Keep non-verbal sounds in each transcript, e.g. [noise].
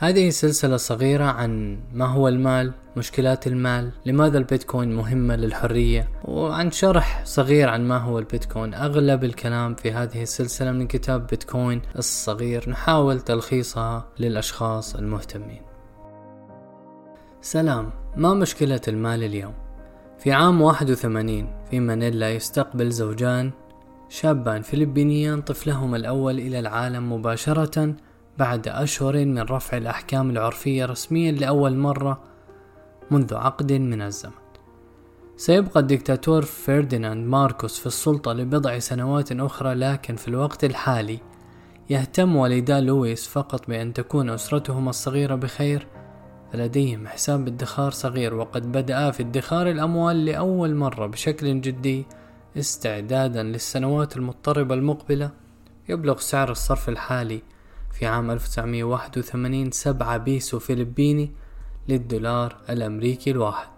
هذه سلسلة صغيرة عن ما هو المال مشكلات المال لماذا البيتكوين مهمة للحرية وعن شرح صغير عن ما هو البيتكوين. أغلب الكلام في هذه السلسلة من كتاب بيتكوين الصغير. نحاول تلخيصها للأشخاص المهتمين. سلام ما مشكلة المال اليوم؟ في عام 81 في مانيلا يستقبل زوجان شابان فلبينيان طفلهما الأول إلى العالم مباشرة بعد أشهر من رفع الأحكام العرفية رسميا لأول مرة منذ عقد من الزمن. سيبقى الدكتاتور فرديناند ماركوس في السلطة لبضع سنوات أخرى لكن في الوقت الحالي يهتم والدا لويس فقط بأن تكون أسرتهما الصغيرة بخير فلديهم حساب ادخار صغير وقد بدأ في ادخار الأموال لأول مرة بشكل جدي استعدادا للسنوات المضطربة المقبلة. يبلغ سعر الصرف الحالي في عام 1981 سبعة بيسو فلبيني للدولار الأمريكي الواحد.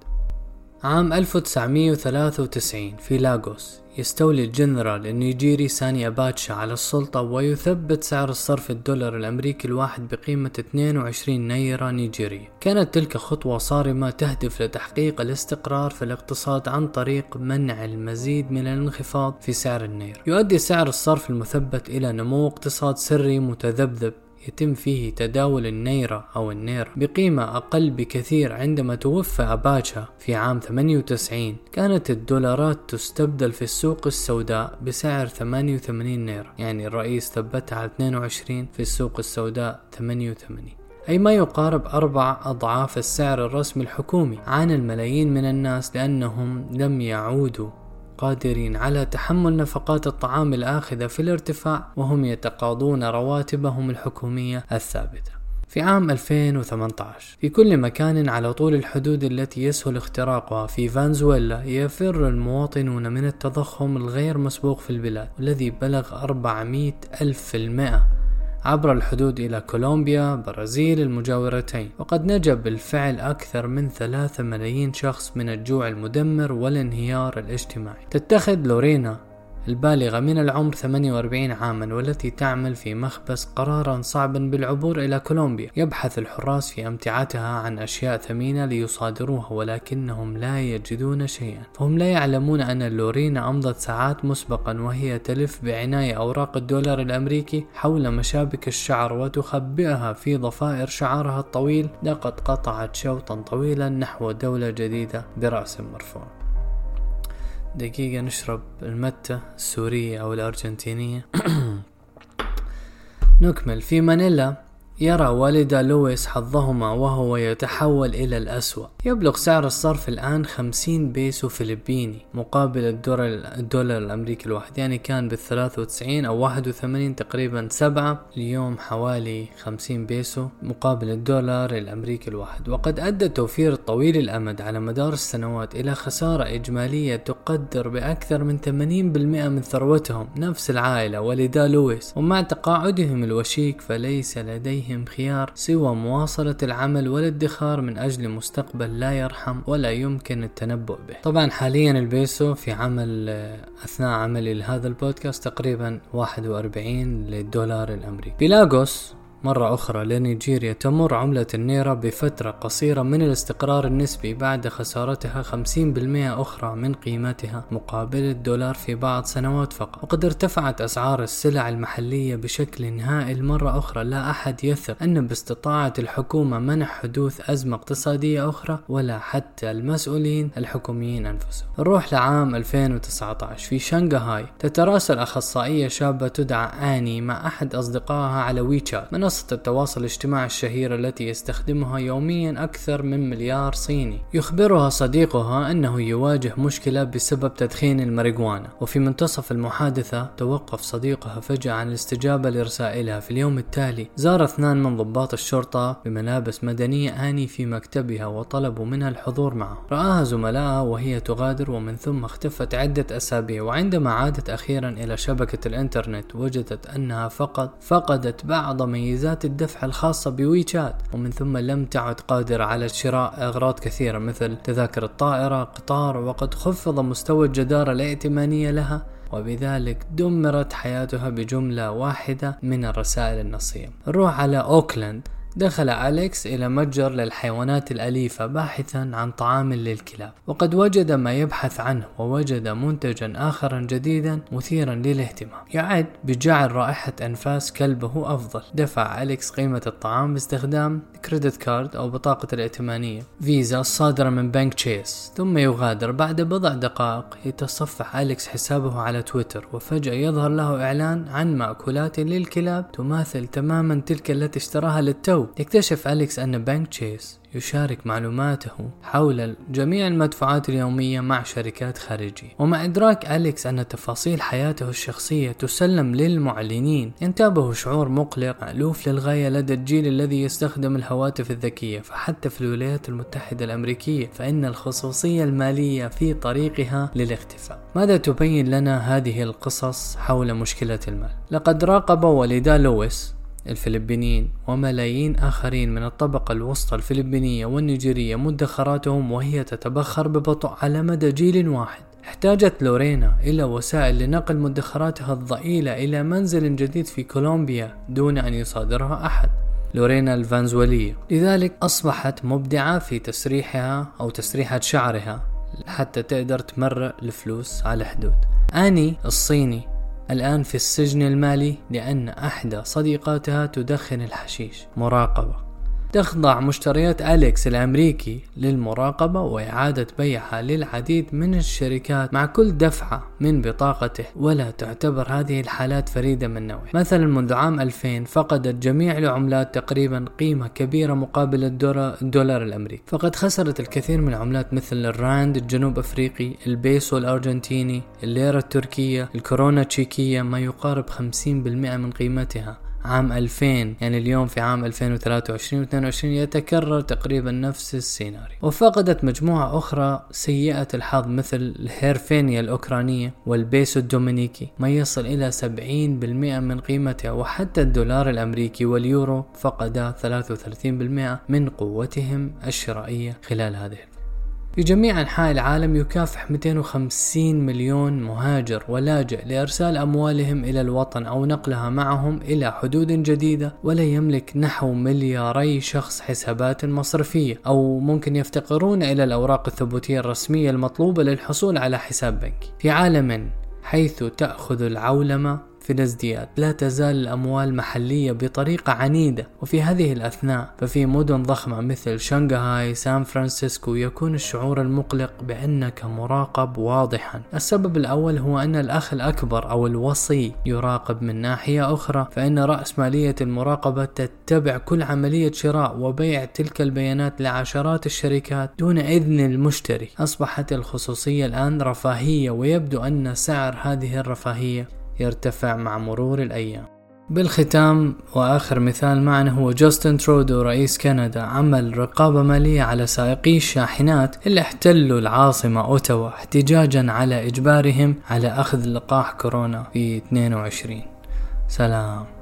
عام 1993 في لاغوس يستولي الجنرال النيجيري ساني أباتشا على السلطة ويثبت سعر الصرف الدولار الأمريكي الواحد بقيمة 22 نيرة نيجيرية. كانت تلك خطوة صارمة تهدف لتحقيق الاستقرار في الاقتصاد عن طريق منع المزيد من الانخفاض في سعر النيرة. يؤدي سعر الصرف المثبت إلى نمو اقتصاد سري متذبذب يتم فيه تداول النيرة أو النير بقيمة أقل بكثير عندما توفى أباتشا في عام 98 كانت الدولارات تستبدل في السوق السوداء بسعر 88 نيرة. يعني الرئيس ثبتها على 22 في السوق السوداء 88 أي ما يقارب أربع أضعاف السعر الرسمي الحكومي. عانى الملايين من الناس لأنهم لم يعودوا قادرين على تحمل نفقات الطعام الآخذة في الارتفاع وهم يتقاضون رواتبهم الحكومية الثابتة. في عام 2018 في كل مكان على طول الحدود التي يسهل اختراقها في فنزويلا يفر المواطنون من التضخم الغير مسبوق في البلاد والذي بلغ 400 ألف في المئة. عبر الحدود إلى كولومبيا برازيل المجاورتين. وقد نجا بالفعل أكثر من ثلاثة ملايين شخص من الجوع المدمر والانهيار الاجتماعي. تتخذ لورينا البالغة من العمر 48 عاما والتي تعمل في مخبز قرارا صعبا بالعبور إلى كولومبيا. يبحث الحراس في أمتعتها عن أشياء ثمينة ليصادروها ولكنهم لا يجدون شيئا. فهم لا يعلمون أن لورينا أمضت ساعات مسبقا وهي تلف بعناية أوراق الدولار الأمريكي حول مشابك الشعر وتخبئها في ضفائر شعرها الطويل لقد قطعت شوطا طويلا نحو دولة جديدة برأس مرفوع. دقيقة نشرب المتة السورية أو الأرجنتينية. [clears throat] نكمل في مانيلا. يرى والد لويس حظهما وهو يتحول إلى الأسوأ. يبلغ سعر الصرف الآن 50 بيسو فلبيني مقابل الدولار, الدولار الأمريكي الواحد. يعني كان بال 93 أو 81 تقريبا 7 اليوم حوالي 50 بيسو مقابل الدولار الأمريكي الواحد. وقد أدى التوفير الطويل الأمد على مدار السنوات إلى خسارة إجمالية تقدر بأكثر من 80% من ثروتهم. نفس العائلة والدا لويس. ومع تقاعدهم الوشيك فليس لديهم لديهم خيار سوى مواصلة العمل والادخار من أجل مستقبل لا يرحم ولا يمكن التنبؤ به. طبعا حاليا البيسو في عمل أثناء عملي لهذا البودكاست تقريبا 41 للدولار الأمريكي. بيلاغوس مرة أخرى لنيجيريا تمر عملة النيرة بفترة قصيرة من الاستقرار النسبي بعد خسارتها 50% أخرى من قيمتها مقابل الدولار في بعض سنوات فقط. وقد ارتفعت أسعار السلع المحلية بشكل هائل مرة أخرى. لا أحد يثق أن باستطاعة الحكومة منع حدوث أزمة اقتصادية أخرى ولا حتى المسؤولين الحكوميين أنفسهم. نروح لعام 2019 في شنغهاي تتراسل أخصائية شابة تدعى آني مع أحد أصدقائها على ويتشات. منصة التواصل الاجتماعي الشهيرة التي يستخدمها يوميا أكثر من مليار صيني. يخبرها صديقها أنه يواجه مشكلة بسبب تدخين الماريجوانا وفي منتصف المحادثة توقف صديقها فجأة عن الاستجابة لرسائلها. في اليوم التالي زار اثنان من ضباط الشرطة بملابس مدنية آني في مكتبها وطلبوا منها الحضور معه. رآها زملائها وهي تغادر ومن ثم اختفت عدة أسابيع. وعندما عادت أخيرا إلى شبكة الإنترنت وجدت أنها فقط فقدت بعض ميزات ميزات الدفع الخاصة بويتشات ومن ثم لم تعد قادرة على شراء أغراض كثيرة مثل تذاكر الطائرة قطار وقد خفض مستوى الجدارة الائتمانية لها وبذلك دمرت حياتها بجملة واحدة من الرسائل النصية. نروح على أوكلاند. دخل أليكس إلى متجر للحيوانات الأليفة باحثا عن طعام للكلاب وقد وجد ما يبحث عنه ووجد منتجا آخر جديدا مثيرا للاهتمام. يعد بجعل رائحة أنفاس كلبه أفضل. دفع أليكس قيمة الطعام باستخدام credit card أو بطاقة الائتمانية فيزا الصادرة من بنك تشيس. ثم يغادر بعد بضع دقائق يتصفح أليكس حسابه على تويتر وفجأة يظهر له إعلان عن مأكولات للكلاب تماثل تماما تلك التي اشتراها للتو يكتشف أليكس أن بنك تشيس يشارك معلوماته حول جميع المدفوعات اليومية مع شركات خارجية ومع إدراك أليكس أن تفاصيل حياته الشخصية تسلم للمعلنين ينتابه شعور مقلق مألوف للغاية لدى الجيل الذي يستخدم الهواتف الذكية. فحتى في الولايات المتحدة الأمريكية فإن الخصوصية المالية في طريقها للاختفاء. ماذا تبين لنا هذه القصص حول مشكلة المال؟ لقد راقب والدا لويس الفلبينيين وملايين آخرين من الطبقة الوسطى الفلبينية والنيجيرية مدخراتهم وهي تتبخر ببطء على مدى جيل واحد. احتاجت لورينا إلى وسائل لنقل مدخراتها الضئيلة إلى منزل جديد في كولومبيا دون أن يصادرها أحد. لورينا الفنزويلية لذلك أصبحت مبدعة في تسريحها أو تسريحة شعرها حتى تقدر تمرق الفلوس على حدود آني الصينية الآن في السجن المالي لأن أحدى صديقاتها تدخن الحشيش. مراقبة. تخضع مشتريات أليكس الأمريكي للمراقبة وإعادة بيعها للعديد من الشركات مع كل دفعة من بطاقته ولا تعتبر هذه الحالات فريدة من نوعها مثلا منذ عام 2000 فقدت جميع العملات تقريبا قيمة كبيرة مقابل الدولار الأمريكي. فقد خسرت الكثير من العملات مثل الراند الجنوب أفريقي البيسو الأرجنتيني الليرة التركية الكورونا التشيكية ما يقارب 50% من قيمتها. عام 2000 يعني اليوم في عام 2023 و22 يتكرر تقريبا نفس السيناريو. وفقدت مجموعة أخرى سيئة الحظ مثل الهريفنيا الأوكرانية والبيسو الدومينيكي ما يصل إلى 70% من قيمتها وحتى الدولار الأمريكي واليورو فقدا 33% من قوتهم الشرائية خلال هذه في جميع أنحاء العالم يكافح 250 مليون مهاجر ولاجئ لإرسال أموالهم إلى الوطن أو نقلها معهم إلى حدود جديدة ولا يملك نحو ملياري شخص حسابات مصرفية أو ممكن يفتقرون إلى الأوراق الثبوتية الرسمية المطلوبة للحصول على حساب بنكي. في عالم حيث تأخذ العولمة في الازدياد. لا تزال الأموال محلية بطريقة عنيدة. وفي هذه الأثناء ففي مدن ضخمة مثل شنغهاي سان فرانسيسكو يكون الشعور المقلق بأنك مراقب واضحا. السبب الأول هو أن الأخ الأكبر أو الوصي يراقب من ناحية أخرى فإن رأس مالية المراقبة تتبع كل عملية شراء وبيع تلك البيانات لعشرات الشركات دون إذن المشتري. أصبحت الخصوصية الآن رفاهية ويبدو أن سعر هذه الرفاهية يرتفع مع مرور الأيام. بالختام وآخر مثال معنا هو جاستن ترودو رئيس كندا عمل رقابة مالية على سائقي الشاحنات اللي احتلوا العاصمة أوتاوا احتجاجا على إجبارهم على أخذ لقاح كورونا في 22 سلام.